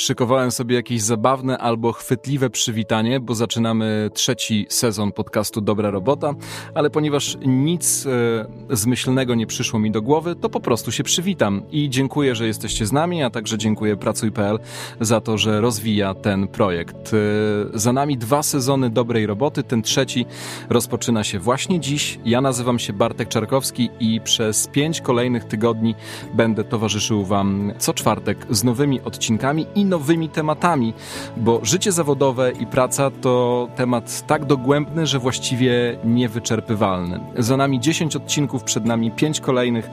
szykowałem sobie jakieś zabawne albo chwytliwe przywitanie, bo zaczynamy trzeci sezon podcastu Dobra Robota, ale ponieważ nic e, zmyślnego nie przyszło mi do głowy, to po prostu się przywitam i dziękuję, że jesteście z nami, a także dziękuję Pracuj.pl za to, że rozwija ten projekt. E, za nami dwa sezony dobrej roboty, ten trzeci rozpoczyna się właśnie dziś. Ja nazywam się Bartek Czarkowski i przez pięć kolejnych tygodni będę towarzyszył Wam co czwartek z nowymi odcinkami i nowymi tematami, bo życie zawodowe i praca to temat tak dogłębny, że właściwie niewyczerpywalny. Za nami 10 odcinków, przed nami 5 kolejnych,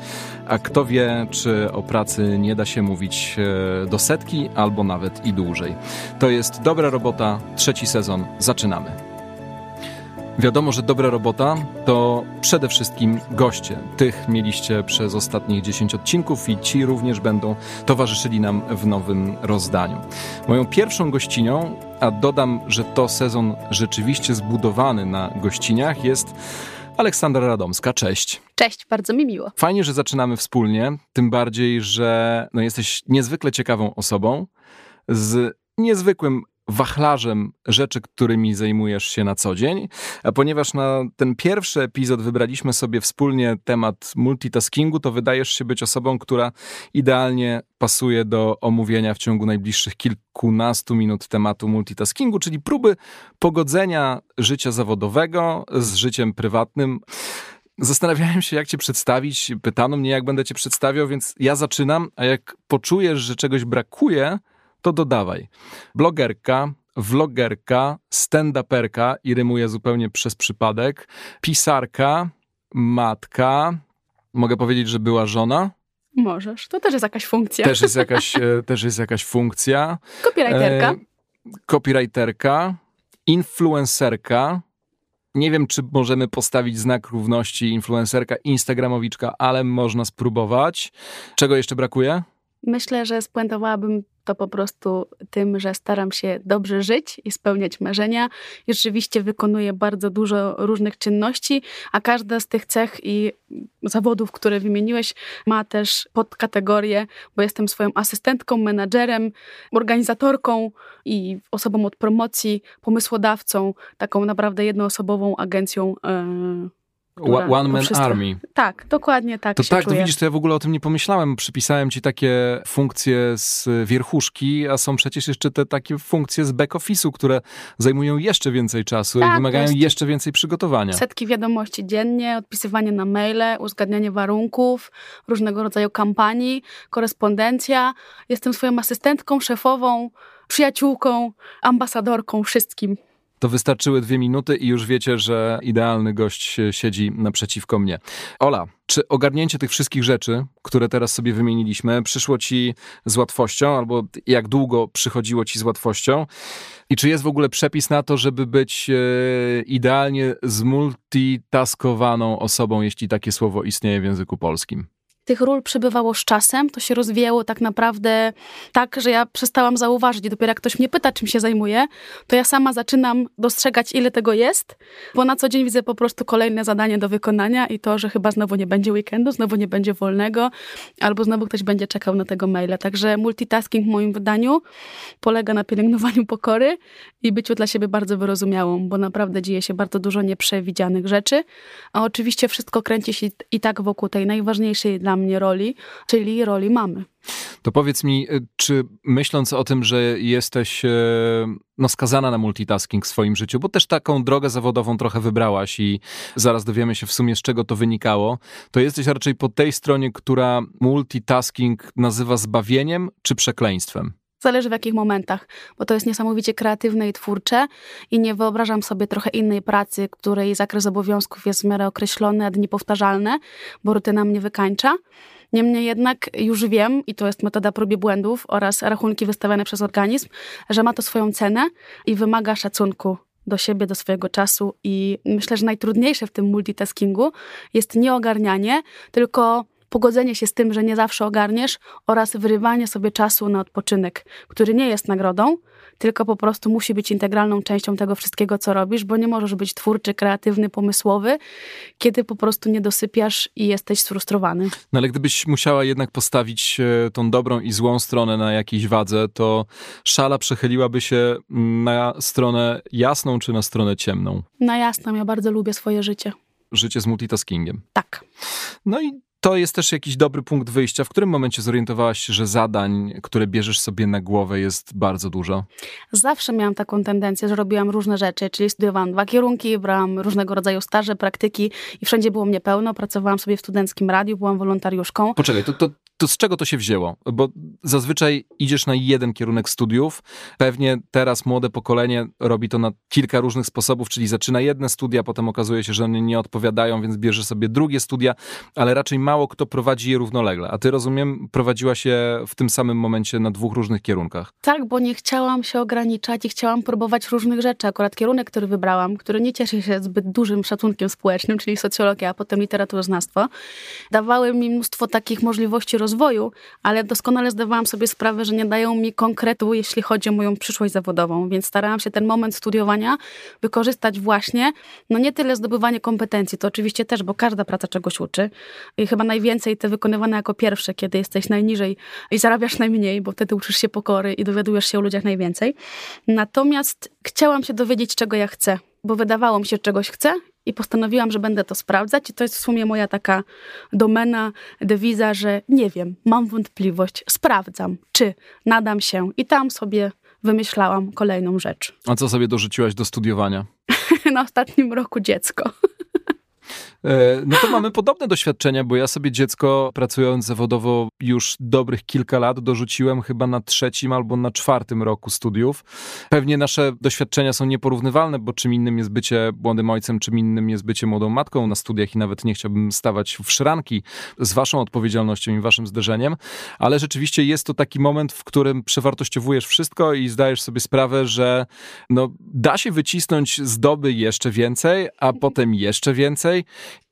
a kto wie, czy o pracy nie da się mówić e, do setki albo nawet i dłużej. To jest dobra robota, trzeci sezon. Zaczynamy. Wiadomo, że dobra robota to przede wszystkim goście. Tych mieliście przez ostatnich 10 odcinków i ci również będą towarzyszyli nam w nowym rozdaniu. Moją pierwszą gościnią, a dodam, że to sezon rzeczywiście zbudowany na gościniach, jest Aleksandra Radomska. Cześć. Cześć, bardzo mi miło. Fajnie, że zaczynamy wspólnie, tym bardziej, że no, jesteś niezwykle ciekawą osobą z niezwykłym wachlarzem rzeczy, którymi zajmujesz się na co dzień, a ponieważ na ten pierwszy epizod wybraliśmy sobie wspólnie temat multitaskingu, to wydajesz się być osobą, która idealnie pasuje do omówienia w ciągu najbliższych kilkunastu minut tematu multitaskingu, czyli próby pogodzenia życia zawodowego z życiem prywatnym. Zastanawiałem się, jak cię przedstawić. Pytano mnie, jak będę cię przedstawiał, więc ja zaczynam, a jak poczujesz, że czegoś brakuje, to dodawaj. Blogerka, vlogerka, stand-uperka i rymuje zupełnie przez przypadek, pisarka, matka, mogę powiedzieć, że była żona? Możesz, to też jest jakaś funkcja. Też jest jakaś, e, też jest jakaś funkcja. Copywriterka. E, copywriterka, influencerka, nie wiem, czy możemy postawić znak równości influencerka, instagramowiczka, ale można spróbować. Czego jeszcze brakuje? Myślę, że spuentowałabym to po prostu tym, że staram się dobrze żyć i spełniać marzenia. I rzeczywiście wykonuję bardzo dużo różnych czynności, a każda z tych cech i zawodów, które wymieniłeś, ma też podkategorię, bo jestem swoją asystentką, menadżerem, organizatorką i osobą od promocji, pomysłodawcą, taką naprawdę jednoosobową agencją. Yy One Man wszystko... Army. Tak, dokładnie tak. To tak, czuję. to widzisz, to ja w ogóle o tym nie pomyślałem. Przypisałem ci takie funkcje z wierchuszki, a są przecież jeszcze te takie funkcje z back-office'u, które zajmują jeszcze więcej czasu tak, i wymagają jeszcze więcej przygotowania. Setki wiadomości dziennie, odpisywanie na maile, uzgadnianie warunków, różnego rodzaju kampanii, korespondencja. Jestem swoją asystentką, szefową, przyjaciółką, ambasadorką, wszystkim to wystarczyły dwie minuty i już wiecie, że idealny gość siedzi naprzeciwko mnie. Ola, czy ogarnięcie tych wszystkich rzeczy, które teraz sobie wymieniliśmy, przyszło ci z łatwością, albo jak długo przychodziło ci z łatwością? I czy jest w ogóle przepis na to, żeby być e, idealnie zmultitaskowaną osobą, jeśli takie słowo istnieje w języku polskim? Tych ról przybywało z czasem, to się rozwijało tak naprawdę tak, że ja przestałam zauważyć. Dopiero jak ktoś mnie pyta, czym się zajmuję, to ja sama zaczynam dostrzegać, ile tego jest, bo na co dzień widzę po prostu kolejne zadanie do wykonania i to, że chyba znowu nie będzie weekendu, znowu nie będzie wolnego, albo znowu ktoś będzie czekał na tego maila. Także multitasking w moim wydaniu polega na pielęgnowaniu pokory i byciu dla siebie bardzo wyrozumiałą, bo naprawdę dzieje się bardzo dużo nieprzewidzianych rzeczy, a oczywiście wszystko kręci się i tak wokół tej najważniejszej dla mnie roli, czyli roli mamy. To powiedz mi, y, czy myśląc o tym, że jesteś y, no, skazana na multitasking w swoim życiu, bo też taką drogę zawodową trochę wybrałaś i zaraz dowiemy się w sumie z czego to wynikało, to jesteś raczej po tej stronie, która multitasking nazywa zbawieniem czy przekleństwem? Zależy w jakich momentach, bo to jest niesamowicie kreatywne i twórcze i nie wyobrażam sobie trochę innej pracy, której zakres obowiązków jest w miarę określony, a dni powtarzalne, bo rutyna mnie wykańcza. Niemniej jednak już wiem, i to jest metoda próby błędów oraz rachunki wystawiane przez organizm, że ma to swoją cenę i wymaga szacunku do siebie, do swojego czasu i myślę, że najtrudniejsze w tym multitaskingu jest nie ogarnianie, tylko pogodzenie się z tym, że nie zawsze ogarniesz oraz wyrywanie sobie czasu na odpoczynek, który nie jest nagrodą, tylko po prostu musi być integralną częścią tego wszystkiego, co robisz, bo nie możesz być twórczy, kreatywny, pomysłowy, kiedy po prostu nie dosypiasz i jesteś sfrustrowany. No ale gdybyś musiała jednak postawić e, tą dobrą i złą stronę na jakiejś wadze, to szala przechyliłaby się na stronę jasną czy na stronę ciemną? Na jasną, ja bardzo lubię swoje życie. Życie z multitaskingiem. Tak. No i to jest też jakiś dobry punkt wyjścia. W którym momencie zorientowałaś się, że zadań, które bierzesz sobie na głowę, jest bardzo dużo? Zawsze miałam taką tendencję, że robiłam różne rzeczy, czyli studiowałam dwa kierunki, brałam różnego rodzaju staże, praktyki i wszędzie było mnie pełno. Pracowałam sobie w studenckim radiu, byłam wolontariuszką. Poczekaj, to, to, to z czego to się wzięło? Bo zazwyczaj idziesz na jeden kierunek studiów. Pewnie teraz młode pokolenie robi to na kilka różnych sposobów, czyli zaczyna jedne studia, potem okazuje się, że one nie odpowiadają, więc bierze sobie drugie studia, ale raczej mało kto prowadzi je równolegle. A ty, rozumiem, prowadziła się w tym samym momencie na dwóch różnych kierunkach. Tak, bo nie chciałam się ograniczać i chciałam próbować różnych rzeczy. Akurat kierunek, który wybrałam, który nie cieszy się zbyt dużym szacunkiem społecznym, czyli socjologia, a potem literaturoznawstwo, dawały mi mnóstwo takich możliwości rozwoju, ale doskonale zdawałam sobie sprawę, że nie dają mi konkretu, jeśli chodzi o moją przyszłość zawodową, więc starałam się ten moment studiowania wykorzystać właśnie, no nie tyle zdobywanie kompetencji, to oczywiście też, bo każda praca czegoś uczy i chyba najwięcej te wykonywane jako pierwsze, kiedy jesteś najniżej i zarabiasz najmniej, bo wtedy uczysz się pokory i dowiadujesz się o ludziach najwięcej. Natomiast chciałam się dowiedzieć, czego ja chcę, bo wydawało mi się, czegoś chcę i postanowiłam, że będę to sprawdzać. I to jest w sumie moja taka domena, dewiza, że nie wiem, mam wątpliwość, sprawdzam, czy nadam się. I tam sobie wymyślałam kolejną rzecz. A co sobie dorzuciłaś do studiowania? Na ostatnim roku dziecko. E, no to mamy podobne doświadczenia, bo ja sobie dziecko pracując zawodowo już dobrych kilka lat dorzuciłem chyba na trzecim albo na czwartym roku studiów. Pewnie nasze doświadczenia są nieporównywalne, bo czym innym jest bycie młodym ojcem, czym innym jest bycie młodą matką. Na studiach i nawet nie chciałbym stawać w szranki z waszą odpowiedzialnością i waszym zderzeniem, ale rzeczywiście jest to taki moment, w którym przewartościowujesz wszystko i zdajesz sobie sprawę, że no, da się wycisnąć z doby jeszcze więcej, a potem jeszcze więcej Saturday.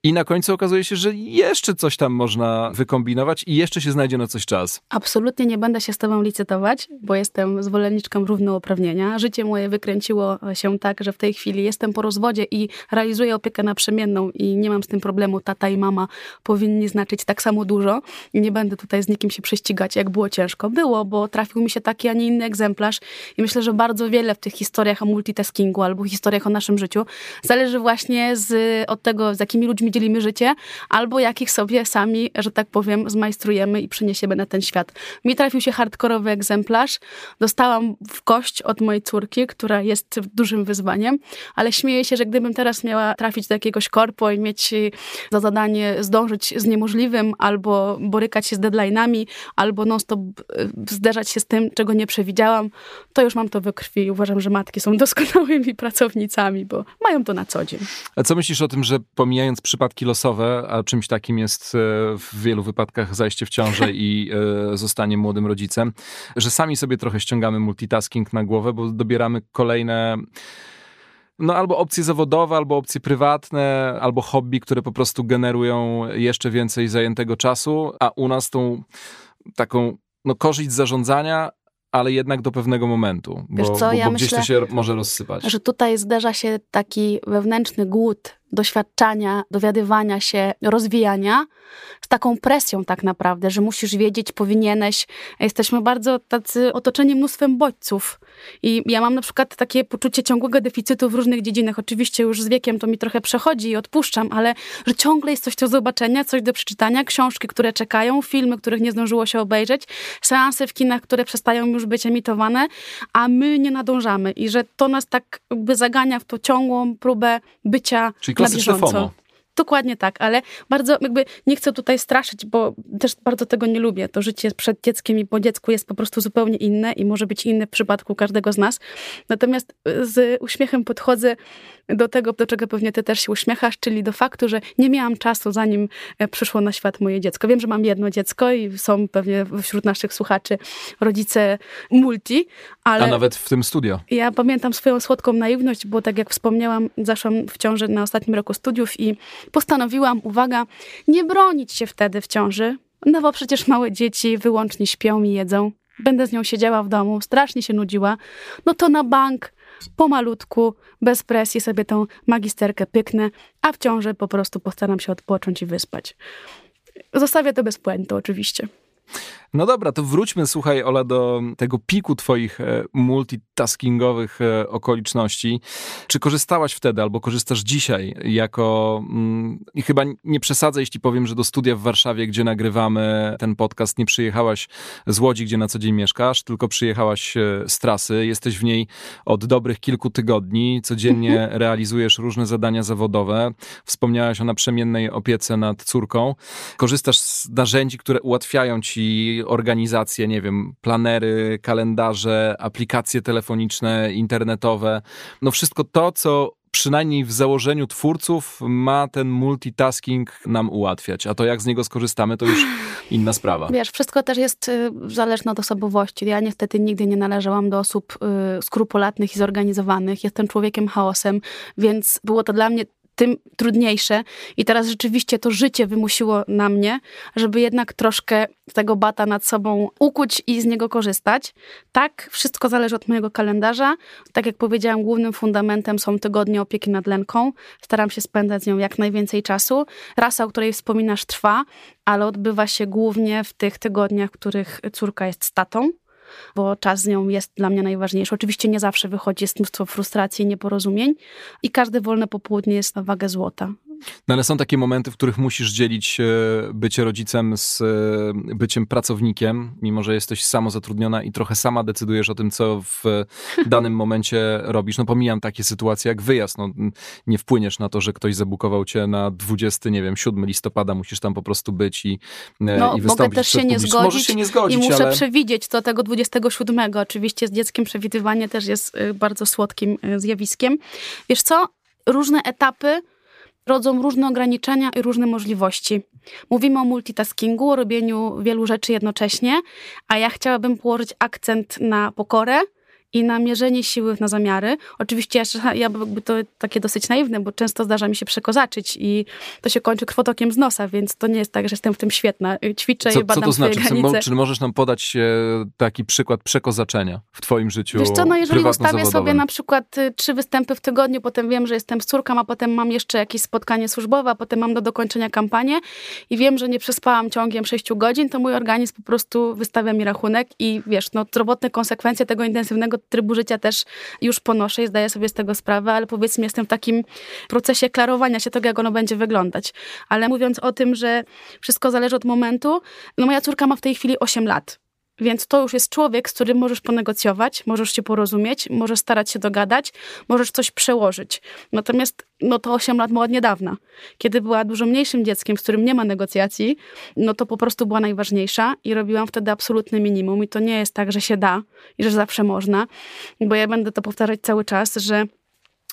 I na końcu okazuje się, że jeszcze coś tam można wykombinować i jeszcze się znajdzie na coś czas. Absolutnie nie będę się z tobą licytować, bo jestem zwolenniczką równouprawnienia. Życie moje wykręciło się tak, że w tej chwili jestem po rozwodzie i realizuję opiekę naprzemienną i nie mam z tym problemu. Tata i mama powinni znaczyć tak samo dużo nie będę tutaj z nikim się prześcigać, jak było ciężko. Było, bo trafił mi się taki, a nie inny egzemplarz i myślę, że bardzo wiele w tych historiach o multitaskingu albo historiach o naszym życiu zależy właśnie z, od tego, z jakimi ludźmi dzielimy życie, albo jakich sobie sami, że tak powiem, zmajstrujemy i przyniesiemy na ten świat. Mi trafił się hardkorowy egzemplarz. Dostałam w kość od mojej córki, która jest dużym wyzwaniem, ale śmieję się, że gdybym teraz miała trafić do jakiegoś korpo i mieć za zadanie zdążyć z niemożliwym, albo borykać się z deadline'ami, albo non-stop e, zderzać się z tym, czego nie przewidziałam, to już mam to we krwi uważam, że matki są doskonałymi pracownicami, bo mają to na co dzień. A co myślisz o tym, że pomijając przypadek przypadki losowe, a czymś takim jest e, w wielu wypadkach zajście w ciążę i e, zostanie młodym rodzicem, że sami sobie trochę ściągamy multitasking na głowę, bo dobieramy kolejne no albo opcje zawodowe, albo opcje prywatne, albo hobby, które po prostu generują jeszcze więcej zajętego czasu, a u nas tą taką no, korzyść zarządzania, ale jednak do pewnego momentu, bo, Wiesz co, bo, ja bo myślę, gdzieś to się może rozsypać. Że tutaj zderza się taki wewnętrzny głód doświadczania, dowiadywania się, rozwijania z taką presją tak naprawdę, że musisz wiedzieć, powinieneś. Jesteśmy bardzo tacy otoczeni mnóstwem bodźców i ja mam na przykład takie poczucie ciągłego deficytu w różnych dziedzinach. Oczywiście już z wiekiem to mi trochę przechodzi i odpuszczam, ale że ciągle jest coś do zobaczenia, coś do przeczytania, książki, które czekają, filmy, których nie zdążyło się obejrzeć, seanse w kinach, które przestają już być emitowane, a my nie nadążamy i że to nas tak jakby zagania w tą ciągłą próbę bycia Czyli na bieżąco. FOMO. Dokładnie tak, ale bardzo jakby nie chcę tutaj straszyć, bo też bardzo tego nie lubię. To życie przed dzieckiem i po dziecku jest po prostu zupełnie inne i może być inne w przypadku każdego z nas. Natomiast z uśmiechem podchodzę do tego, do czego pewnie ty też się uśmiechasz, czyli do faktu, że nie miałam czasu, zanim e, przyszło na świat moje dziecko. Wiem, że mam jedno dziecko i są pewnie wśród naszych słuchaczy rodzice multi, ale... A nawet w tym studio. Ja pamiętam swoją słodką naiwność, bo tak jak wspomniałam, zaszłam w ciąży na ostatnim roku studiów i postanowiłam, uwaga, nie bronić się wtedy w ciąży, no bo przecież małe dzieci wyłącznie śpią i jedzą. Będę z nią siedziała w domu, strasznie się nudziła. No to na bank, pomalutku, bez presji sobie tą magisterkę pyknę, a w ciąży po prostu postaram się odpocząć i wyspać. Zostawię to bez puentu oczywiście. No dobra, to wróćmy, słuchaj, Ola, do tego piku twoich e, multitaskingowych e, okoliczności. Czy korzystałaś wtedy, albo korzystasz dzisiaj jako, mm, i chyba nie przesadzę, jeśli powiem, że do studia w Warszawie, gdzie nagrywamy ten podcast, nie przyjechałaś z Łodzi, gdzie na co dzień mieszkasz, tylko przyjechałaś e, z trasy. Jesteś w niej od dobrych kilku tygodni, codziennie mhm. realizujesz różne zadania zawodowe. Wspomniałaś o naprzemiennej opiece nad córką. Korzystasz z narzędzi, które ułatwiają ci organizacje, nie wiem, planery, kalendarze, aplikacje telefoniczne, internetowe. No wszystko to, co przynajmniej w założeniu twórców ma ten multitasking nam ułatwiać. A to jak z niego skorzystamy, to już inna sprawa. Wiesz, wszystko też jest y, zależne od osobowości. Ja niestety nigdy nie należałam do osób y, skrupulatnych i zorganizowanych. Jestem człowiekiem chaosem, więc było to dla mnie tym trudniejsze. I teraz rzeczywiście to życie wymusiło na mnie, żeby jednak troszkę tego bata nad sobą ukuć i z niego korzystać. Tak, wszystko zależy od mojego kalendarza. Tak jak powiedziałam, głównym fundamentem są tygodnie opieki nad Lenką. Staram się spędzać z nią jak najwięcej czasu. Rasa, o której wspominasz, trwa, ale odbywa się głównie w tych tygodniach, w których córka jest statą bo czas z nią jest dla mnie najważniejszy. Oczywiście nie zawsze wychodzi, jest mnóstwo frustracji nieporozumień i każde wolne popołudnie jest na wagę złota. No ale są takie momenty, w których musisz dzielić e, bycie rodzicem z e, byciem pracownikiem, mimo że jesteś samozatrudniona i trochę sama decydujesz o tym, co w danym momencie robisz. No pomijam takie sytuacje jak wyjazd. No, nie wpłyniesz na to, że ktoś zabukował cię na 20, nie wiem, 7 listopada, musisz tam po prostu być i, e, no, i wystąpić. Mogę też się nie, zgodzić Możesz się nie zgodzić, i muszę ale... przewidzieć to tego 27. Oczywiście z dzieckiem przewidywanie też jest bardzo słodkim zjawiskiem. Wiesz co? Różne etapy rodzą różne ograniczenia i różne możliwości. Mówimy o multitaskingu, o robieniu wielu rzeczy jednocześnie, a ja chciałabym położyć akcent na pokorę, i na mierzenie siły na zamiary. Oczywiście ja, ja jakby to takie dosyć naiwne, bo często zdarza mi się przekozaczyć i to się kończy krwotokiem z nosa, więc to nie jest tak, że jestem w tym świetna. Ćwiczę co, i badam co to znaczy? granice. Czy możesz nam podać e, taki przykład przekozaczenia w twoim życiu Wiesz co, no jeżeli ustawię sobie na przykład y, trzy występy w tygodniu, potem wiem, że jestem z córką, a potem mam jeszcze jakieś spotkanie służbowe, a potem mam do dokończenia kampanię i wiem, że nie przespałam ciągiem 6 godzin, to mój organizm po prostu wystawia mi rachunek i wiesz, no zdrowotne konsekwencje tego intensywnego trybu życia też już ponoszę i zdaję sobie z tego sprawę, ale powiedzmy jestem w takim procesie klarowania się tego, jak ono będzie wyglądać. Ale mówiąc o tym, że wszystko zależy od momentu, no moja córka ma w tej chwili 8 lat. Więc to już jest człowiek, z którym możesz ponegocjować, możesz się porozumieć, możesz starać się dogadać, możesz coś przełożyć. Natomiast no to 8 lat ma od niedawna. Kiedy była dużo mniejszym dzieckiem, z którym nie ma negocjacji, no to po prostu była najważniejsza i robiłam wtedy absolutne minimum. I to nie jest tak, że się da i że zawsze można, bo ja będę to powtarzać cały czas, że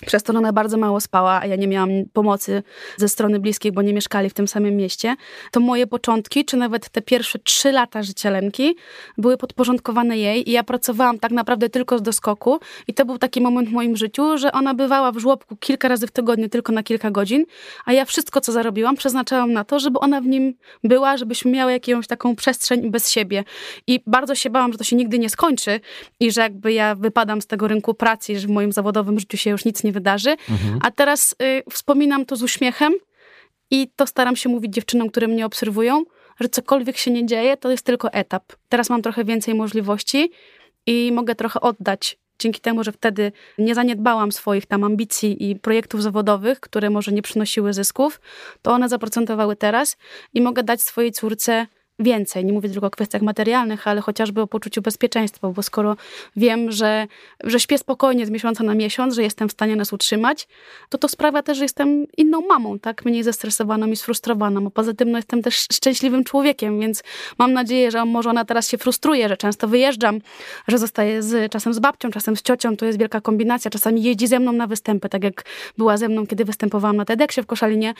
przez to ona bardzo mało spała, a ja nie miałam pomocy ze strony bliskiej, bo nie mieszkali w tym samym mieście, to moje początki, czy nawet te pierwsze trzy lata życia Lenki były podporządkowane jej i ja pracowałam tak naprawdę tylko z doskoku i to był taki moment w moim życiu, że ona bywała w żłobku kilka razy w tygodniu, tylko na kilka godzin, a ja wszystko, co zarobiłam, przeznaczałam na to, żeby ona w nim była, żebyśmy miały jakąś taką przestrzeń bez siebie. I bardzo się bałam, że to się nigdy nie skończy i że jakby ja wypadam z tego rynku pracy, że w moim zawodowym życiu się już nic nie nie wydarzy. Mhm. A teraz y, wspominam to z uśmiechem i to staram się mówić dziewczynom, które mnie obserwują, że cokolwiek się nie dzieje, to jest tylko etap. Teraz mam trochę więcej możliwości i mogę trochę oddać dzięki temu, że wtedy nie zaniedbałam swoich tam ambicji i projektów zawodowych, które może nie przynosiły zysków, to one zaprocentowały teraz i mogę dać swojej córce więcej. Nie mówię tylko o kwestiach materialnych, ale chociażby o poczuciu bezpieczeństwa, bo skoro wiem, że, że śpię spokojnie z miesiąca na miesiąc, że jestem w stanie nas utrzymać, to to sprawia też, że jestem inną mamą, tak? Mniej zestresowaną i sfrustrowaną. A poza tym no, jestem też szczęśliwym człowiekiem, więc mam nadzieję, że może ona teraz się frustruje, że często wyjeżdżam, że zostaje z, czasem z babcią, czasem z ciocią, to jest wielka kombinacja. Czasami jeździ ze mną na występy, tak jak była ze mną, kiedy występowałam na TEDxie w Koszalinie.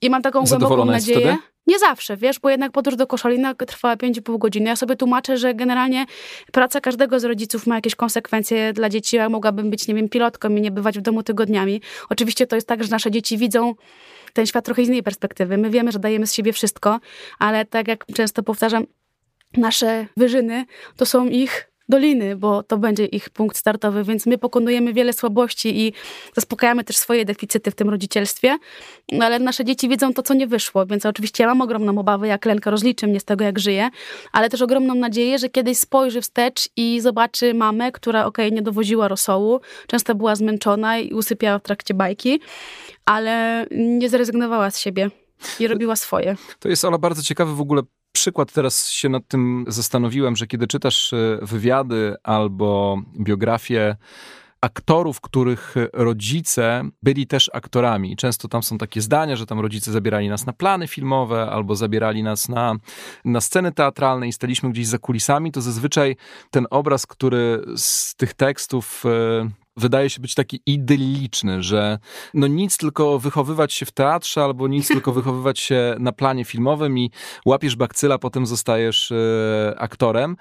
I mam taką głęboką nadzieję. Nie zawsze, wiesz, bo jednak podróż do Koszalina trwała 5,5 godziny. Ja sobie tłumaczę, że generalnie praca każdego z rodziców ma jakieś konsekwencje dla dzieci. Ja mogłabym być, nie wiem, pilotką i nie bywać w domu tygodniami. Oczywiście to jest tak, że nasze dzieci widzą ten świat trochę z innej perspektywy. My wiemy, że dajemy z siebie wszystko, ale tak jak często powtarzam, nasze wyżyny to są ich doliny, bo to będzie ich punkt startowy, więc my pokonujemy wiele słabości i zaspokajamy też swoje deficyty w tym rodzicielstwie, no ale nasze dzieci widzą to, co nie wyszło, więc oczywiście ja mam ogromną obawę, jak Lenka rozliczy mnie z tego, jak żyje, ale też ogromną nadzieję, że kiedyś spojrzy wstecz i zobaczy mamę, która okej, okay, nie dowoziła rosołu, często była zmęczona i usypiała w trakcie bajki, ale nie zrezygnowała z siebie i robiła swoje. To jest, Ola, bardzo ciekawy w ogóle przykład, teraz się nad tym zastanowiłem, że kiedy czytasz e, wywiady albo biografie aktorów, których rodzice byli też aktorami. Często tam są takie zdania, że tam rodzice zabierali nas na plany filmowe albo zabierali nas na, na sceny teatralne i staliśmy gdzieś za kulisami, to zazwyczaj ten obraz, który z tych tekstów e, wydaje się być taki idylliczny, że no nic tylko wychowywać się w teatrze albo nic tylko wychowywać się na planie filmowym i łapiesz bakcyla, potem zostajesz e, aktorem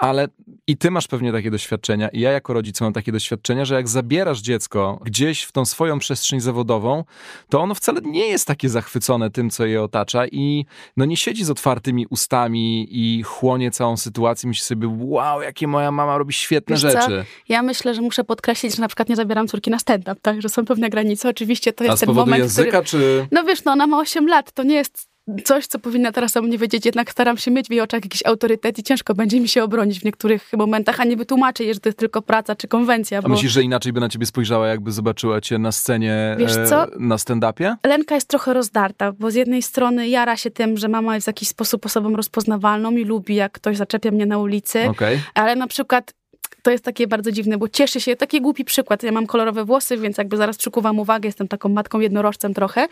ale i ty masz pewnie takie doświadczenia, i ja jako rodzic mam takie doświadczenia, że jak zabierasz dziecko gdzieś w tą swoją przestrzeń zawodową, to ono wcale nie jest takie zachwycone tym, co je otacza i no nie siedzi z otwartymi ustami i chłonie całą sytuację, myśli sobie, wow, jakie moja mama robi świetne Wiesz rzeczy. Co? Ja myślę, że muszę podkreślić, że na przykład nie zabieram córki na stand-up, tak, że są pewne granice. Oczywiście to jest A ten moment, języka, który... czy... No wiesz, no ona ma 8 lat, to nie jest coś, co powinna teraz o mnie wiedzieć, jednak staram się mieć w jej oczach jakiś autorytet i ciężko będzie mi się obronić w niektórych momentach, a nie wytłumaczyć jej, że to jest tylko praca czy konwencja. A bo... myślisz, że inaczej by na ciebie spojrzała, jakby zobaczyła cię na scenie Wiesz co? na stand-upie? Lenka jest trochę rozdarta, bo z jednej strony jara się tym, że mama jest w jakiś sposób osobą rozpoznawalną i lubi, jak ktoś zaczepia mnie na ulicy, okay. ale na przykład to jest takie bardzo dziwne, bo cieszy się, taki głupi przykład, ja mam kolorowe włosy, więc jakby zaraz przykuwam uwagę, jestem taką matką jednorożcem trochę.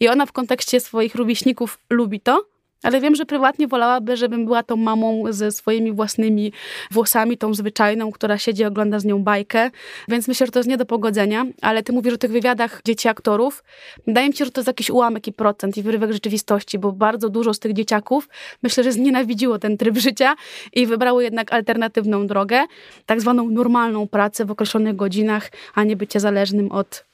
I ona w kontekście swoich rówieśników lubi to, ale wiem, że prywatnie wolałaby, żebym była tą mamą ze swoimi własnymi włosami, tą zwyczajną, która siedzi, ogląda z nią bajkę. Więc myślę, że to jest nie do pogodzenia. Ale ty mówisz o tych wywiadach dzieci aktorów. Wydaje mi się, że to jest jakiś ułamek i procent i wyrywek rzeczywistości, bo bardzo dużo z tych dzieciaków myślę, że znienawidziło ten tryb życia i wybrało jednak alternatywną drogę, tak zwaną normalną pracę w określonych godzinach, a nie bycie zależnym od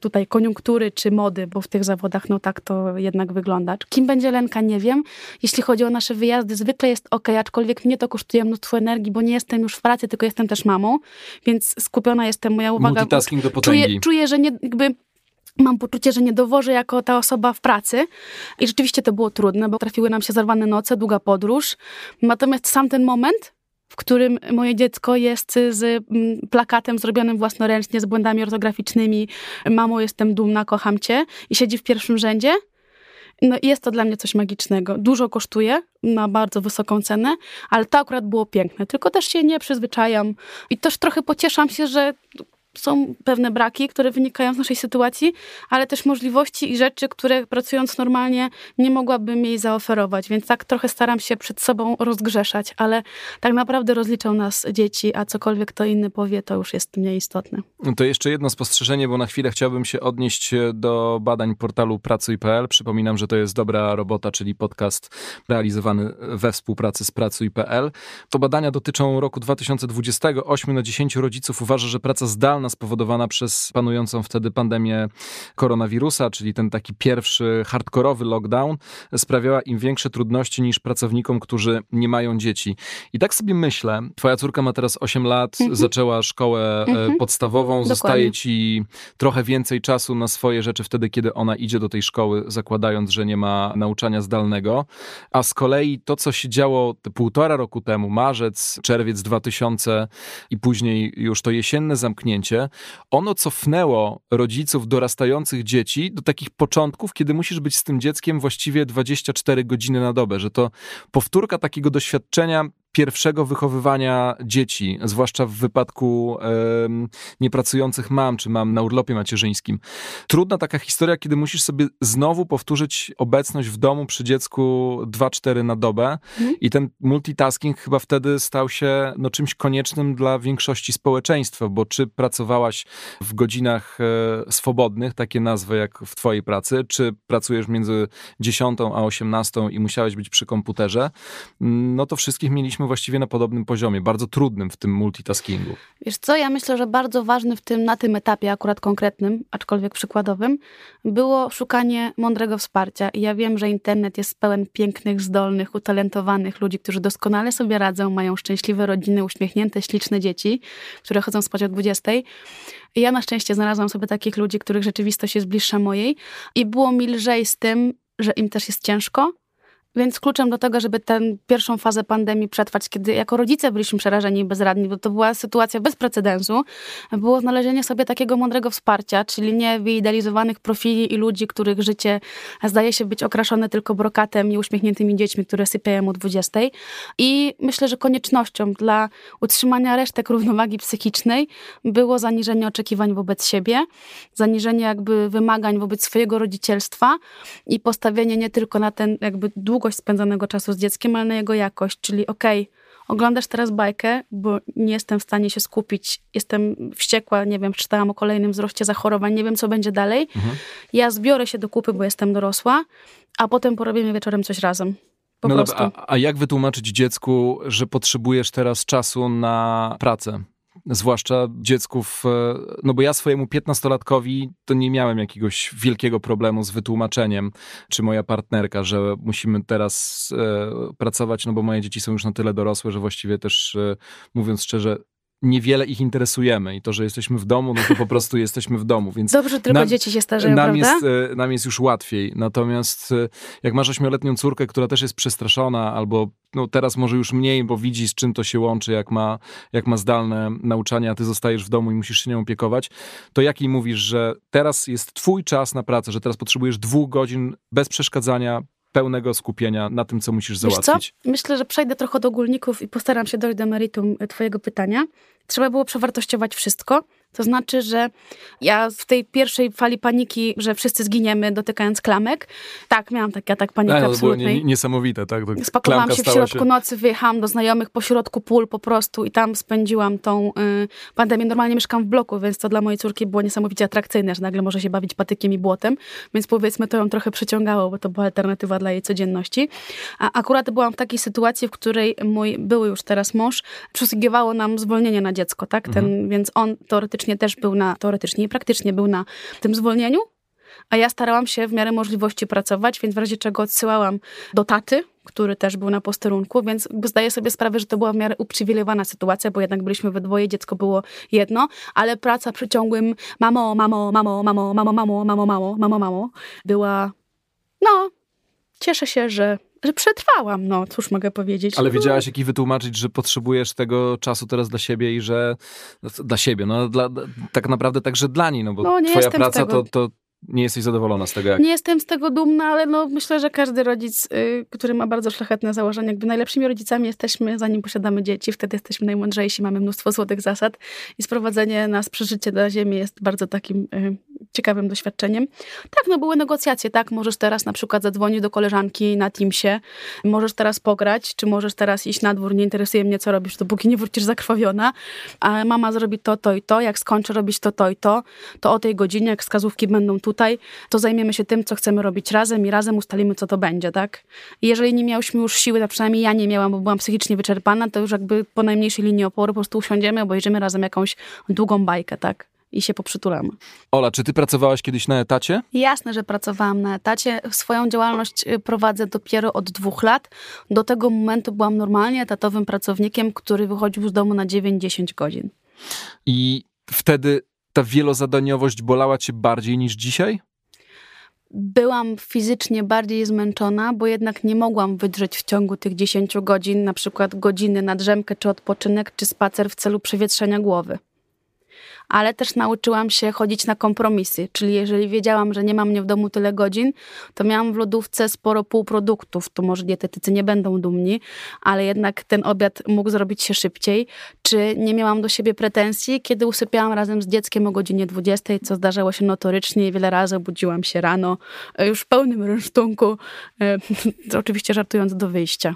tutaj koniunktury czy mody, bo w tych zawodach no tak to jednak wygląda. Kim będzie Lenka, nie wiem. Jeśli chodzi o nasze wyjazdy, zwykle jest ok, aczkolwiek mnie to kosztuje mnóstwo energii, bo nie jestem już w pracy, tylko jestem też mamą, więc skupiona jestem, moja uwaga... Multitasking do potęgi. Czuję, czuję że nie, jakby mam poczucie, że nie dowożę jako ta osoba w pracy. I rzeczywiście to było trudne, bo trafiły nam się zarwane noce, długa podróż. Natomiast sam ten moment w którym moje dziecko jest z mm, plakatem zrobionym własnoręcznie, z błędami ortograficznymi. Mamo, jestem dumna, kocham cię. I siedzi w pierwszym rzędzie. No jest to dla mnie coś magicznego. Dużo kosztuje, ma bardzo wysoką cenę, ale to akurat było piękne. Tylko też się nie przyzwyczajam i też trochę pocieszam się, że są pewne braki, które wynikają z naszej sytuacji, ale też możliwości i rzeczy, które pracując normalnie nie mogłabym jej zaoferować. Więc tak trochę staram się przed sobą rozgrzeszać, ale tak naprawdę rozliczą nas dzieci, a cokolwiek to inny powie, to już jest mniej istotne. To jeszcze jedno spostrzeżenie, bo na chwilę chciałbym się odnieść do badań portalu pracuj.pl. Przypominam, że to jest dobra robota, czyli podcast realizowany we współpracy z pracuj.pl. To badania dotyczą roku 2020. 8 na 10 rodziców uważa, że praca zdalna spowodowana przez panującą wtedy pandemię koronawirusa, czyli ten taki pierwszy hardkorowy lockdown, sprawiała im większe trudności niż pracownikom, którzy nie mają dzieci. I tak sobie myślę, twoja córka ma teraz 8 lat, mhm. zaczęła szkołę mhm. podstawową, Dokładnie. zostaje ci trochę więcej czasu na swoje rzeczy wtedy, kiedy ona idzie do tej szkoły, zakładając, że nie ma nauczania zdalnego. A z kolei to, co się działo te półtora roku temu, marzec, czerwiec 2000 i później już to jesienne zamknięcie, ono cofnęło rodziców dorastających dzieci do takich początków, kiedy musisz być z tym dzieckiem właściwie 24 godziny na dobę, że to powtórka takiego doświadczenia pierwszego wychowywania dzieci, zwłaszcza w wypadku niepracujących mam, czy mam na urlopie macierzyńskim. Trudna taka historia, kiedy musisz sobie znowu powtórzyć obecność w domu przy dziecku 2-4 na dobę mhm. i ten multitasking chyba wtedy stał się no, czymś koniecznym dla większości społeczeństwa, bo czy pracowałaś w godzinach e, swobodnych, takie nazwy jak w twojej pracy, czy pracujesz między 10 a 18 i musiałeś być przy komputerze, no to wszystkich mieliśmy właściwie na podobnym poziomie, bardzo trudnym w tym multitaskingu. Wiesz co, ja myślę, że bardzo ważny w tym, na tym etapie akurat konkretnym, aczkolwiek przykładowym, było szukanie mądrego wsparcia. I ja wiem, że internet jest pełen pięknych, zdolnych, utalentowanych ludzi, którzy doskonale sobie radzą, mają szczęśliwe rodziny, uśmiechnięte, śliczne dzieci, które chodzą spać o 20. I ja na szczęście znalazłam sobie takich ludzi, których rzeczywistość jest bliższa mojej i było mi lżej z tym, że im też jest ciężko, więc kluczem do tego, żeby tę pierwszą fazę pandemii przetrwać, kiedy jako rodzice byliśmy przerażeni i bezradni, bo to była sytuacja bez precedensu, było znalezienie sobie takiego mądrego wsparcia, czyli nie wyidealizowanych profili i ludzi, których życie zdaje się być okraszone tylko brokatem i uśmiechniętymi dziećmi, które sypiają o 20. I myślę, że koniecznością dla utrzymania resztek równowagi psychicznej było zaniżenie oczekiwań wobec siebie, zaniżenie jakby wymagań wobec swojego rodzicielstwa i postawienie nie tylko na ten jakby długi długość spędzonego czasu z dzieckiem, ale na jego jakość, czyli okej, okay, oglądasz teraz bajkę, bo nie jestem w stanie się skupić, jestem wściekła, nie wiem, czytałam o kolejnym wzroście zachorowań, nie wiem, co będzie dalej. Mhm. Ja zbiorę się do kupy, bo jestem dorosła, a potem porobimy wieczorem coś razem. Po no prostu. Dobra, a, a jak wytłumaczyć dziecku, że potrzebujesz teraz czasu na pracę? Zwłaszcza dziecków, e, no bo ja swojemu piętnastolatkowi to nie miałem jakiegoś wielkiego problemu z wytłumaczeniem, czy moja partnerka, że musimy teraz e, pracować, no bo moje dzieci są już na tyle dorosłe, że właściwie też, e, mówiąc szczerze, niewiele ich interesujemy i to, że jesteśmy w domu, no to po prostu jesteśmy w domu, więc... Dobrze, tylko nam, dzieci się starzeją, nam prawda? Jest, e, nam jest już łatwiej, natomiast e, jak masz ośmioletnią córkę, która też jest przestraszona, albo no teraz może już mniej, bo widzi z czym to się łączy, jak ma, jak ma zdalne nauczanie, a ty zostajesz w domu i musisz się nią opiekować, to jak jej mówisz, że teraz jest twój czas na pracę, że teraz potrzebujesz dwóch godzin bez przeszkadzania, pełnego skupienia na tym, co musisz załatwić. Myślę, że przejdę trochę do ogólników i postaram się dojść do meritum twojego pytania. Trzeba było przewartościować wszystko. To znaczy, że ja w tej pierwszej fali paniki, że wszyscy zginiemy dotykając klamek, tak, miałam taki atak paniki no, absolutnej. Było niesamowite, tak? To Spakowałam się w środku się... nocy, wyjechałam do znajomych po środku pól po prostu i tam spędziłam tą y, pandemię. Normalnie mieszkam w bloku, więc to dla mojej córki było niesamowicie atrakcyjne, że nagle może się bawić patykiem i błotem, więc powiedzmy to ją trochę przyciągało, bo to była alternatywa dla jej codzienności. A akurat byłam w takiej sytuacji, w której mój były już teraz mąż przysługiwało nam zwolnienie na dziecko, tak? Ten, mhm. Więc on teoretycznie teoretycznie też był na, teoretycznie i praktycznie był na tym zwolnieniu, a ja starałam się w miarę możliwości pracować, więc w razie czego odsyłałam do taty, który też był na posterunku, więc zdaję sobie sprawę, że to była w miarę uprzywilejowana sytuacja, bo jednak byliśmy we dwoje, dziecko było jedno, ale praca przy ciągłym mamo, mamo, mamo, mamo, mamo, mamo, mamo, mamo, mamo, mamo była, no, cieszę się, że że przetrwałam, no cóż mogę powiedzieć. Ale wiedziałaś, jak i wytłumaczyć, że potrzebujesz tego czasu teraz dla siebie i że dla siebie, no dla, tak naprawdę także dla niej, no bo no, twoja praca to, to nie jesteś zadowolona z tego, jak... Nie jestem z tego dumna, ale no myślę, że każdy rodzic, y, który ma bardzo szlachetne założenia, jakby najlepszymi rodzicami jesteśmy, zanim posiadamy dzieci, wtedy jesteśmy najmądrzejsi, mamy mnóstwo złotych zasad i sprowadzenie nas przeżycie na ziemię jest bardzo takim y, ciekawym doświadczeniem. Tak, no były negocjacje, tak, możesz teraz na przykład zadzwonić do koleżanki na Teamsie, możesz teraz pograć, czy możesz teraz iść na dwór, nie interesuje mnie, co robisz, dopóki nie wrócisz zakrwawiona, a mama zrobi to, to i to, jak skończy robić to, to i to, to o tej godzinie, jak wskazówki będą tutaj, to zajmiemy się tym, co chcemy robić razem i razem ustalimy, co to będzie, tak? Jeżeli nie miałyśmy już siły, a przynajmniej ja nie miałam, bo byłam psychicznie wyczerpana, to już jakby po najmniejszej linii oporu po prostu usiądziemy, obejrzymy razem jakąś długą bajkę, tak? I się poprzytulamy. Ola, czy ty pracowałaś kiedyś na etacie? Jasne, że pracowałam na etacie. Swoją działalność y, prowadzę dopiero od dwóch lat. Do tego momentu byłam normalnie etatowym pracownikiem, który wychodził z domu na 9-10 godzin. I wtedy ta wielozadaniowość bolała cię bardziej niż dzisiaj? byłam fizycznie bardziej zmęczona, bo jednak nie mogłam wydrzeć w ciągu tych 10 godzin, na przykład godziny na drzemkę, czy odpoczynek, czy spacer w celu przewietrzenia głowy ale też nauczyłam się chodzić na kompromisy, czyli jeżeli wiedziałam, że nie mam mnie w domu tyle godzin, to miałam w lodówce sporo półproduktów, to może dietetycy nie będą dumni, ale jednak ten obiad mógł zrobić się szybciej, czy nie miałam do siebie pretensji, kiedy usypiałam razem z dzieckiem o godzinie 20, co zdarzało się notorycznie i wiele razy budziłam się rano e, już w pełnym rynsztunku, e, oczywiście żartując do wyjścia.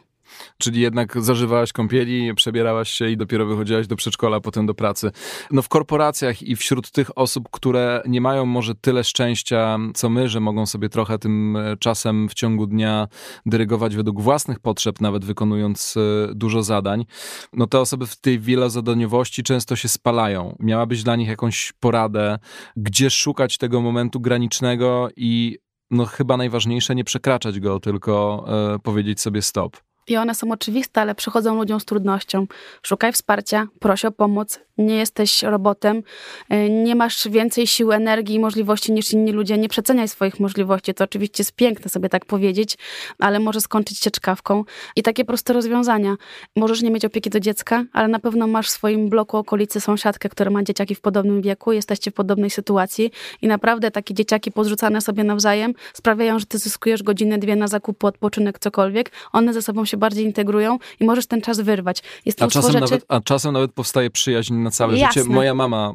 Czyli jednak zażywałaś kąpieli, przebierałaś się i dopiero wychodziłaś do przedszkola, potem do pracy. No w korporacjach i wśród tych osób, które nie mają może tyle szczęścia, co my, że mogą sobie trochę tym e, czasem w ciągu dnia dyrygować według własnych potrzeb, nawet wykonując e, dużo zadań, no te osoby w tej wielozadaniowości często się spalają. Miałabyś dla nich jakąś poradę, gdzie szukać tego momentu granicznego i no chyba najważniejsze nie przekraczać go, tylko e, powiedzieć sobie stop. I one są oczywiste, ale przychodzą ludziom z trudnością. Szukaj wsparcia, proś o pomoc, nie jesteś robotem, e, nie masz więcej sił, energii i możliwości niż inni ludzie. Nie przeceniaj swoich możliwości. To oczywiście jest piękne sobie tak powiedzieć, ale może skończyć się czkawką. I takie proste rozwiązania. Możesz nie mieć opieki do dziecka, ale na pewno masz w swoim bloku okolicy sąsiadkę, która ma dzieciaki w podobnym wieku, jesteście w podobnej sytuacji i naprawdę takie dzieciaki podrzucane sobie nawzajem sprawiają, że ty zyskujesz godzinę, dwie na zakup, odpoczynek, cokolwiek. One ze sobą się bardziej integrują i możesz ten czas wyrwać. Jest a, czasem rzeczy... nawet, a czasem nawet powstaje przyjaźń na całe Jasne. życie. Moja mama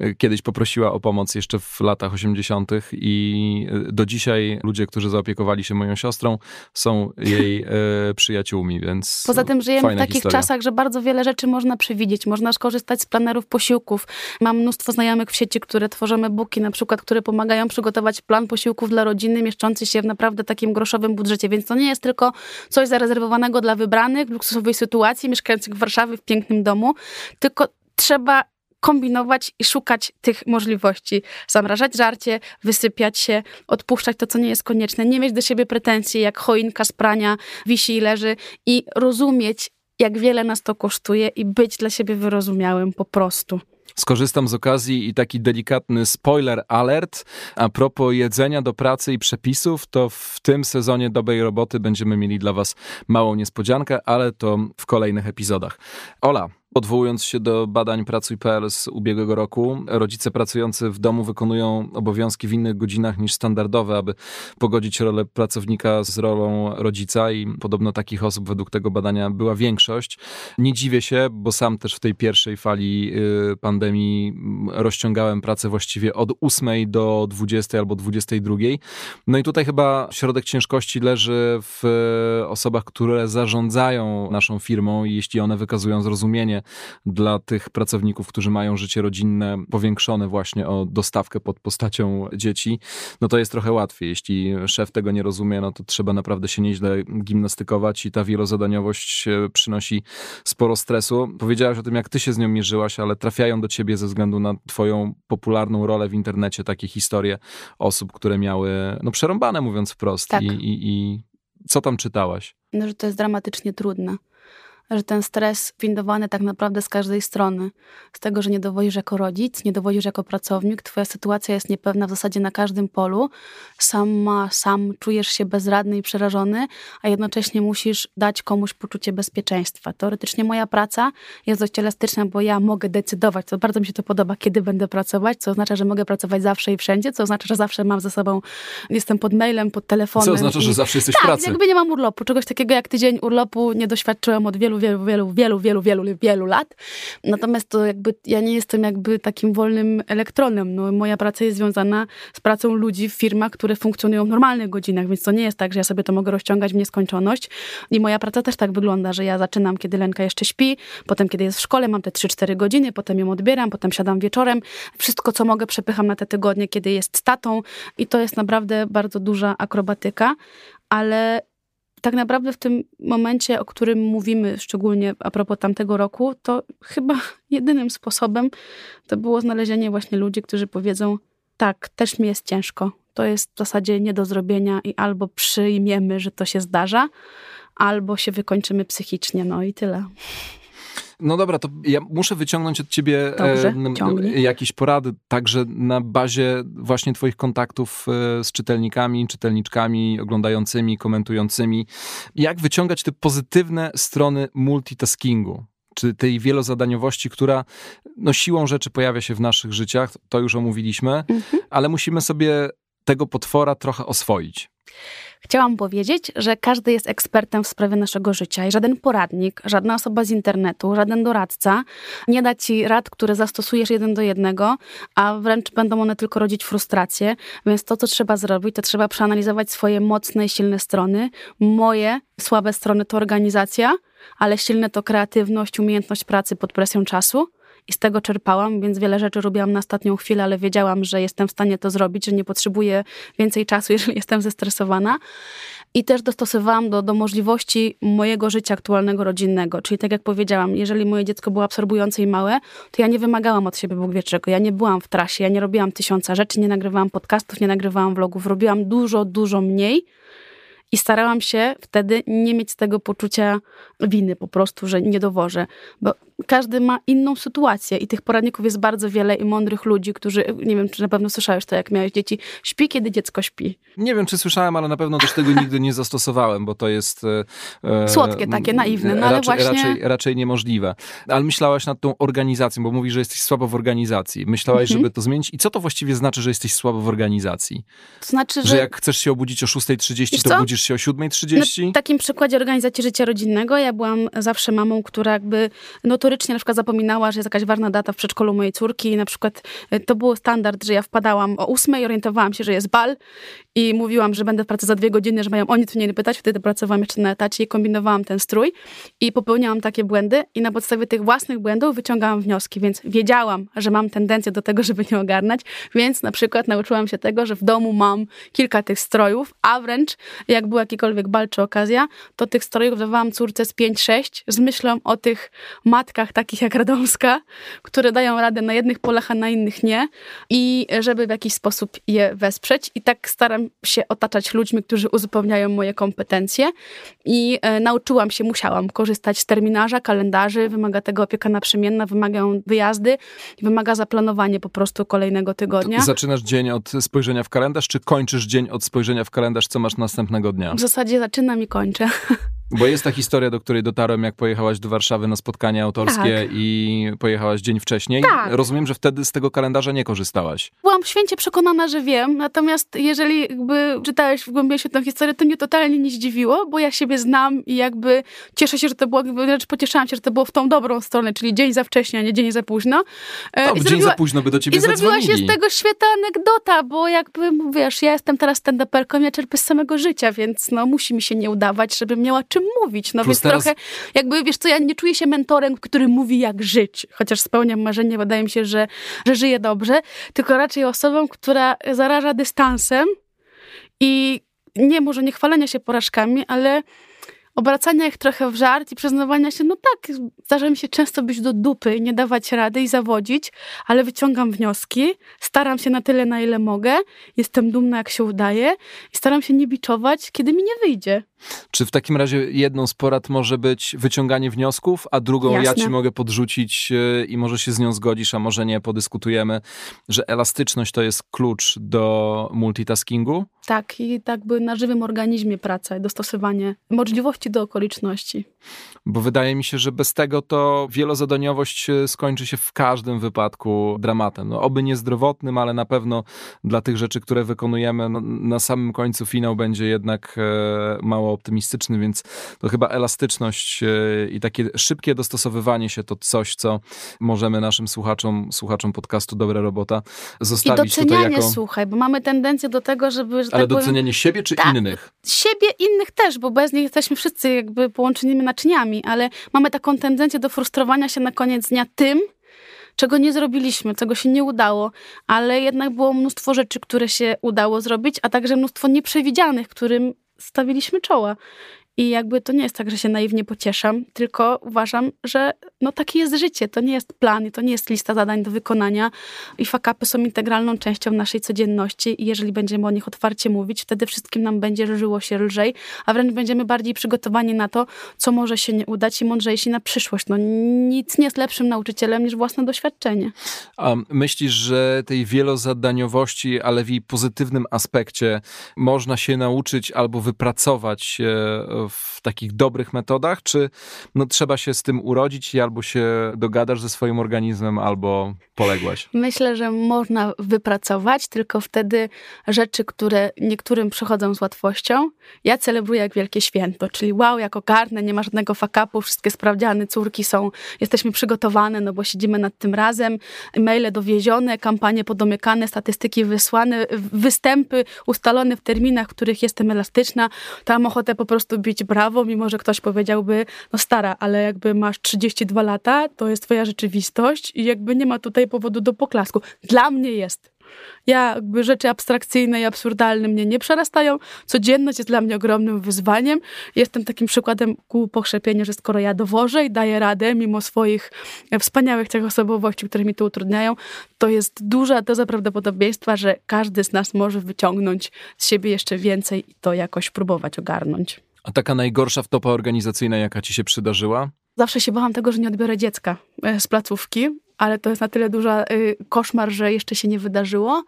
e, kiedyś poprosiła o pomoc jeszcze w latach 80. i e, do dzisiaj ludzie, którzy zaopiekowali się moją siostrą, są jej e, przyjaciółmi, więc. Poza tym żyjemy w takich historia. czasach, że bardzo wiele rzeczy można przewidzieć. Można skorzystać z planerów posiłków. Mam mnóstwo znajomych w sieci, które tworzą e-booki, na przykład, które pomagają przygotować plan posiłków dla rodziny, mieszczący się w naprawdę takim groszowym budżecie. Więc to nie jest tylko coś zarezerwowanego dla wybranych w luksusowej sytuacji, mieszkających w Warszawie w pięknym domu, tylko trzeba kombinować i szukać tych możliwości. Zamrażać żarcie, wysypiać się, odpuszczać to, co nie jest konieczne, nie mieć do siebie pretensji, jak choinka z prania wisi i leży i rozumieć, jak wiele nas to kosztuje i być dla siebie wyrozumiałym po prostu. Skorzystam z okazji i taki delikatny spoiler alert. A propos jedzenia do pracy i przepisów, to w tym sezonie dobrej roboty będziemy mieli dla Was małą niespodziankę, ale to w kolejnych epizodach. Ola, Odwołując się do badań Pracuj.pl z ubiegłego roku, rodzice pracujący w domu wykonują obowiązki w innych godzinach niż standardowe, aby pogodzić rolę pracownika z rolą rodzica i podobno takich osób według tego badania była większość. Nie dziwię się, bo sam też w tej pierwszej fali y, pandemii rozciągałem pracę właściwie od 8 do 20 albo 22. No i tutaj chyba środek ciężkości leży w osobach, które zarządzają naszą firmą i jeśli one wykazują zrozumienie dla tych pracowników, którzy mają życie rodzinne powiększone właśnie o dostawkę pod postacią dzieci, no to jest trochę łatwiej. Jeśli szef tego nie rozumie, no to trzeba naprawdę się nieźle gimnastykować i ta wielozadaniowość przynosi sporo stresu. Powiedziałaś o tym, jak ty się z nią mierzyłaś, ale trafiają do ciebie ze względu na twoją popularną rolę w internecie takie historie osób, które miały, no przerąbane mówiąc wprost. Tak. I, i, I co tam czytałaś? No, że to jest dramatycznie trudne że ten stres windowany tak naprawdę z każdej strony. Z tego, że nie dowodzisz jako rodzic, nie dowodzisz jako pracownik, twoja sytuacja jest niepewna w zasadzie na każdym polu. Sama, sam czujesz się bezradny i przerażony, a jednocześnie musisz dać komuś poczucie bezpieczeństwa. Teoretycznie moja praca jest dość elastyczna, bo ja mogę decydować, co bardzo mi się to podoba, kiedy będę pracować, co oznacza, że mogę pracować zawsze i wszędzie, co oznacza, że zawsze mam ze sobą, jestem pod mailem, pod telefonem. Co oznacza, i... że zawsze jesteś tak, w pracy. jakby nie mam urlopu. Czegoś takiego jak tydzień urlopu nie doświadczyłam od wielu wielu, wielu, wielu, wielu, wielu, wielu, wielu lat. Natomiast to jakby ja nie jestem jakby takim wolnym elektronem. No, moja praca jest związana z pracą ludzi w firmach, które funkcjonują w normalnych godzinach, więc to nie jest tak, że ja sobie to mogę rozciągać w nieskończoność. I moja praca też tak wygląda, że ja zaczynam, kiedy Lenka jeszcze śpi, potem kiedy jest w szkole, mam te 3-4 godziny, potem ją odbieram, potem siadam wieczorem. Wszystko, co mogę, przepycham na te tygodnie, kiedy jest statą i to jest naprawdę bardzo duża akrobatyka, ale tak naprawdę w tym momencie, o którym mówimy, szczególnie a propos tamtego roku, to chyba jedynym sposobem to było znalezienie właśnie ludzi, którzy powiedzą: Tak, też mi jest ciężko. To jest w zasadzie nie do zrobienia i albo przyjmiemy, że to się zdarza, albo się wykończymy psychicznie. No i tyle. No dobra, to ja muszę wyciągnąć od ciebie Dobrze, e, jakieś porady, także na bazie właśnie twoich kontaktów e, z czytelnikami, czytelniczkami, oglądającymi, komentującymi. Jak wyciągać te pozytywne strony multitaskingu? czy tej wielozadaniowości, która no, siłą rzeczy pojawia się w naszych życiach, to już omówiliśmy, mhm. ale musimy sobie tego potwora trochę oswoić. Chciałam powiedzieć, że każdy jest ekspertem w sprawie naszego życia i żaden poradnik, żadna osoba z internetu, żaden doradca nie da ci rad, które zastosujesz jeden do jednego, a wręcz będą one tylko rodzić frustrację. Więc to, co trzeba zrobić, to trzeba przeanalizować swoje mocne i silne strony. Moje słabe strony to organizacja, ale silne to kreatywność, umiejętność pracy pod presją czasu i z tego czerpałam, więc wiele rzeczy robiłam na ostatnią chwilę, ale wiedziałam, że jestem w stanie to zrobić, że nie potrzebuję więcej czasu, jeżeli jestem zestresowana. I też dostosowałam do, do możliwości mojego życia aktualnego, rodzinnego. Czyli tak jak powiedziałam, jeżeli moje dziecko było absorbujące i małe, to ja nie wymagałam od siebie Bóg wie czego. Ja nie byłam w trasie, ja nie robiłam tysiąca rzeczy, nie nagrywałam podcastów, nie nagrywałam vlogów. Robiłam dużo, dużo mniej, i starałam się wtedy nie mieć tego poczucia winy po prostu, że nie dowożę. Bo każdy ma inną sytuację i tych poradników jest bardzo wiele i mądrych ludzi, którzy, nie wiem, czy na pewno słyszałeś to, jak miałeś dzieci, śpi, kiedy dziecko śpi. Nie wiem, czy słyszałem, ale na pewno też tego nigdy nie zastosowałem, bo to jest... E, e Słodkie takie, naiwne, no ale raczej, właśnie... Raczej, raczej niemożliwe. Ale myślałaś nad tą organizacją, bo mówisz, że jesteś słabo w organizacji. Myślałaś, mhm. żeby to zmienić i co to właściwie znaczy, że jesteś słabo w organizacji? To znaczy, że... Że jak chcesz się obudzić o 6.30, to budzisz się o 7.30? Na takim przykładzie organizacji życia rodzinnego ja byłam zawsze mamą, która jakby notorycznie na przykład zapominała że jest jakaś ważna data w przedszkolu mojej córki i na przykład e, to był standard, że ja wpadałam o ósmej, orientowałam się, że jest bal i mówiłam, że będę w pracy za dwie godziny, że mają oni tu nie pytać, wtedy pracowałam jeszcze na etacie i kombinowałam ten strój i popełniałam takie błędy i na podstawie tych własnych błędów wyciągałam wnioski, więc wiedziałam, że mam tendencję do tego, żeby nie ogarnać, więc na przykład nauczyłam się tego, że w domu mam kilka tych strojów, a wręcz jak był jakikolwiek bal czy okazja, to tych strojów dawałam córce z 5-6 z myślą o tych matkach takich jak Radomska, które dają radę na jednych polach, a na innych nie i żeby w jakiś sposób je wesprzeć i tak staram się otaczać ludźmi, którzy uzupełniają moje kompetencje i e, nauczyłam się, musiałam korzystać z terminarza, kalendarzy, wymaga tego opieka naprzemienna, wymagają wyjazdy, wymaga zaplanowanie po prostu kolejnego tygodnia. zaczynasz dzień od spojrzenia w kalendarz, czy kończysz dzień od spojrzenia w kalendarz, co masz następnego dnia? W zasadzie zaczynam i kończę. Bo jest ta historia, do której dotarłem, jak pojechałaś do Warszawy na spotkanie autorskie tak. i pojechałaś dzień wcześniej. Tak. Rozumiem, że wtedy z tego kalendarza nie korzystałaś. Byłam święcie przekonana, że wiem, natomiast jeżeli jakby czytałeś w głębi tę historię, to mnie totalnie nie zdziwiło, bo ja siebie znam i jakby cieszę się, że to było, wręcz pocieszałam się, że to było w tą dobrą stronę, czyli dzień za wcześnie, a nie dzień za późno. No, dzień zrobiła, za późno by do ciebie I zrobiła się z tego świetna anegdota, bo jakby, wiesz, ja jestem teraz stand-uperką, ja czerpię z samego życia, więc no musi mi się nie udawać, żebym miała czym mówić. No Plus więc teraz... trochę, jakby, wiesz co, ja nie czuję się mentorem, który mówi jak żyć, chociaż spełniam marzenie, wydaje mi się, że, że żyję dobrze, tylko raczej osobą, która zaraża dystansem i nie może nie chwalenia się porażkami, ale obracania ich trochę w żart i przyznawania się, no tak, zdarza mi się często być do dupy, nie dawać rady i zawodzić, ale wyciągam wnioski, staram się na tyle, na ile mogę, jestem dumna, jak się udaje i staram się nie biczować, kiedy mi nie wyjdzie. Czy w takim razie jedną z porad może być wyciąganie wniosków, a drugą Jasne. ja ci mogę podrzucić e, i może się z nią zgodzisz, a może nie, podyskutujemy, że elastyczność to jest klucz do multitaskingu? Tak, i tak by na żywym organizmie praca, dostosowanie możliwości do okoliczności. Bo wydaje mi się, że bez tego to wielozadaniowość e, skończy się w każdym wypadku dramatem. No, oby niezdrowotnym, ale na pewno dla tych rzeczy, które wykonujemy, no, na samym końcu finał będzie jednak e, mało optymistyczny, więc to chyba elastyczność e, i takie szybkie dostosowywanie się to coś, co możemy naszym słuchaczom, słuchaczom podcastu Dobra Robota zostawić I tutaj jako... słuchaj, bo mamy tendencję do tego, żeby... Że Ale tak docenianie powiem, siebie czy tak, innych? Siebie, innych też, bo bez nich jesteśmy wszyscy jakby połączonymi naczyniami, ale mamy taką tendencję do frustrowania się na koniec dnia tym, czego nie zrobiliśmy, czego się nie udało, ale jednak było mnóstwo rzeczy, które się udało zrobić, a także mnóstwo nieprzewidzianych, którym stawiliśmy czoła. I jakby to nie jest tak, że się naiwnie pocieszam, tylko uważam, że no takie jest życie, to nie jest plan to nie jest lista zadań do wykonania i fakapy są integralną częścią naszej codzienności i jeżeli będziemy o nich otwarcie mówić, wtedy wszystkim nam będzie żyło się lżej, a wręcz będziemy bardziej przygotowani na to, co może się nie udać i mądrzejsi na przyszłość. No nic nie jest lepszym nauczycielem niż własne doświadczenie. A myślisz, że tej wielozadaniowości, ale w jej pozytywnym aspekcie można się nauczyć albo wypracować w takich dobrych metodach, czy no, trzeba się z tym urodzić i albo się dogadasz ze swoim organizmem, albo poległaś? Myślę, że można wypracować, tylko wtedy rzeczy, które niektórym przychodzą z łatwością, ja celebruję jak wielkie święto, czyli wow, jako karne, nie ma żadnego fakapu, wszystkie sprawdziany, córki są, jesteśmy przygotowane, no bo siedzimy nad tym razem, maile dowiezione, kampanie podomykane, statystyki wysłane, występy ustalone w terminach, w których jestem elastyczna, to mam ochotę po prostu bić brawo, mimo że ktoś powiedziałby, no stara, ale jakby masz 32 lata, to jest twoja rzeczywistość i jakby nie ma tutaj powodu do poklasku. Dla mnie jest. Ja jakby rzeczy abstrakcyjne i absurdalne mnie nie przerastają. Codzienność jest dla mnie ogromnym wyzwaniem. Jestem takim przykładem ku pokrzepieniu, że skoro ja dowożę i daję radę, mimo swoich e, wspaniałych tych osobowości, które mi to utrudniają, to jest duża doza prawdopodobieństwa, że każdy z nas może wyciągnąć z siebie jeszcze więcej i to jakoś próbować ogarnąć. A taka najgorsza wtopa organizacyjna, jaka ci się przydarzyła? Zawsze się bałam tego, że nie odbiorę dziecka e, z placówki, ale to jest na tyle duża y, koszmar, że jeszcze się nie wydarzyło.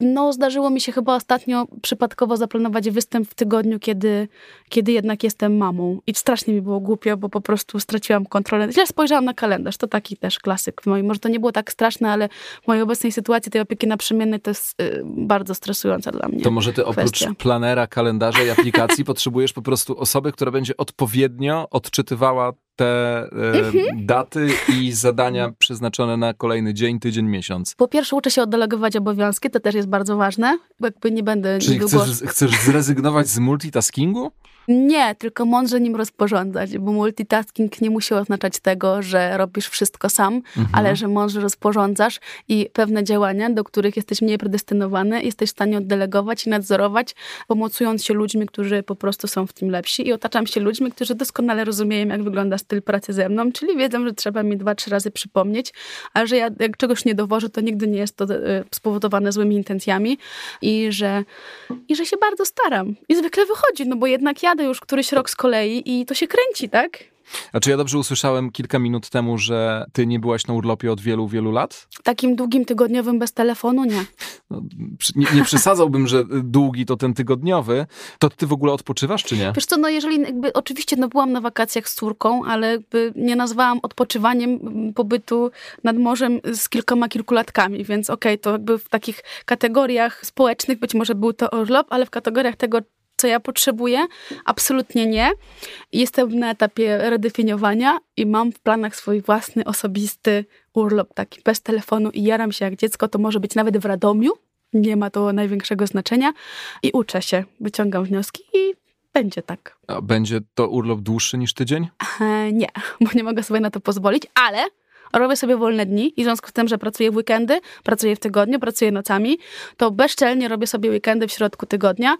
No, zdarzyło mi się chyba ostatnio przypadkowo zaplanować występ w tygodniu, kiedy, kiedy jednak jestem mamą. I strasznie mi było głupio, bo po prostu straciłam kontrolę. Źle spojrzałam na kalendarz, to taki też klasyk w moim. Może to nie było tak straszne, ale w mojej obecnej sytuacji tej opieki naprzemiennej to jest y, bardzo stresująca dla mnie. To może ty oprócz kwestia. planera, kalendarza i aplikacji potrzebujesz po prostu osoby, która będzie odpowiednio odczytywała te e, Mhm. daty i zadania przeznaczone na kolejny dzień, tydzień, miesiąc. Po pierwsze uczę się oddelegować obowiązki, to też jest bardzo ważne, bo jakby nie będę Czyli niedługo... chcesz, chcesz zrezygnować z multitaskingu? Nie, tylko mądrze nim rozporządzać, bo multitasking nie musi oznaczać tego, że robisz wszystko sam, Mhm. ale że mądrze rozporządzasz i pewne działania, do których jesteś mniej predestynowany, jesteś w stanie oddelegować i nadzorować, pomocując się ludźmi, którzy po prostu są w tym lepsi i otaczam się ludźmi, którzy doskonale rozumieją, jak wygląda styl pracy ze mną, czyli wiedzą, że trzeba mi dwa, trzy razy przypomnieć, a że ja jak czegoś nie dowożę, to nigdy nie jest to e, spowodowane złymi intencjami i że, i że się bardzo staram. I zwykle wychodzi, no bo jednak jadę już któryś rok z kolei i to się kręci, tak? A czy ja dobrze usłyszałem kilka minut temu, że ty nie byłaś na urlopie od wielu, wielu lat? Takim długim tygodniowym bez telefonu nie. No, nie, nie przesadzałbym, że długi to ten tygodniowy. To ty w ogóle odpoczywasz, czy nie? Wiesz co, no jeżeli jakby, oczywiście no byłam na wakacjach z córką, ale jakby nie nazwałam odpoczywaniem pobytu nad morzem z kilkoma kilkulatkami, więc okej, to jakby w takich kategoriach społecznych być może był to urlop, ale w kategoriach tego, co ja potrzebuję, absolutnie nie. Jestem na etapie redefiniowania i mam w planach swój własny, osobisty urlop, taki bez telefonu i jaram się jak dziecko, to może być nawet w Radomiu, nie ma to największego znaczenia i uczę się, wyciągam wnioski i będzie tak. A będzie to urlop dłuższy niż tydzień? E, nie, bo nie mogę sobie na to pozwolić, ale robię sobie wolne dni i w związku z tym, że pracuję w weekendy, pracuję w tygodniu, pracuję nocami, to bezczelnie robię sobie weekendy w środku tygodnia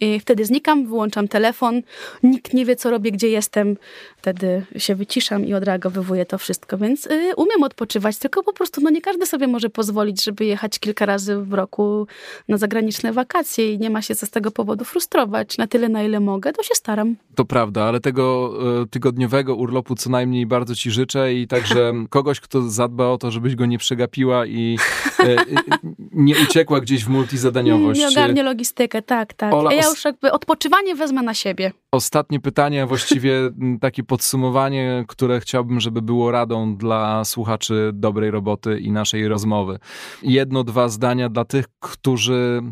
i wtedy znikam, wyłączam telefon, nikt nie wie, co robię, gdzie jestem, wtedy się wyciszam i odreagowywuję to wszystko, więc y, umiem odpoczywać, tylko po prostu no nie każdy sobie może pozwolić, żeby jechać kilka razy w roku na zagraniczne wakacje i nie ma się co z tego powodu frustrować. Na tyle, na ile mogę, to się staram. To prawda, ale tego e, tygodniowego urlopu co najmniej bardzo ci życzę i także kogoś, kto zadba o to, żebyś go nie przegapiła i e, e, nie uciekła gdzieś w multizadaniowość. Nie ogarnie logistykę, tak, tak. Ola, ja już jakby odpoczywanie wezmę na siebie. Ostatnie pytanie, właściwie takie podsumowanie, które chciałbym, żeby było radą dla słuchaczy dobrej roboty i naszej rozmowy. Jedno, dwa zdania dla tych, którzy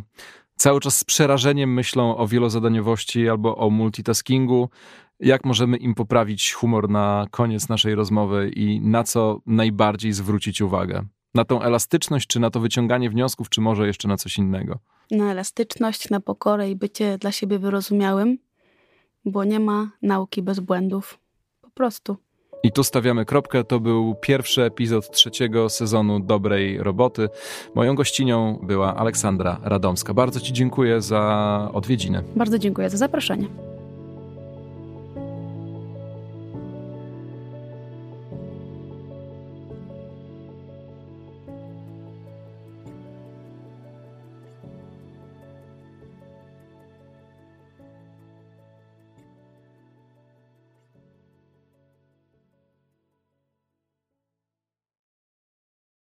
cały czas z przerażeniem myślą o wielozadaniowości albo o multitaskingu. Jak możemy im poprawić humor na koniec naszej rozmowy i na co najbardziej zwrócić uwagę? Na tą elastyczność, czy na to wyciąganie wniosków, czy może jeszcze na coś innego? Na elastyczność, na pokorę i bycie dla siebie wyrozumiałym, bo nie ma nauki bez błędów. Po prostu. I tu stawiamy kropkę. To był pierwszy epizod trzeciego sezonu Dobrej Roboty. Moją gościnią była Aleksandra Radomska. Bardzo Ci dziękuję za odwiedziny. Bardzo dziękuję za zaproszenie.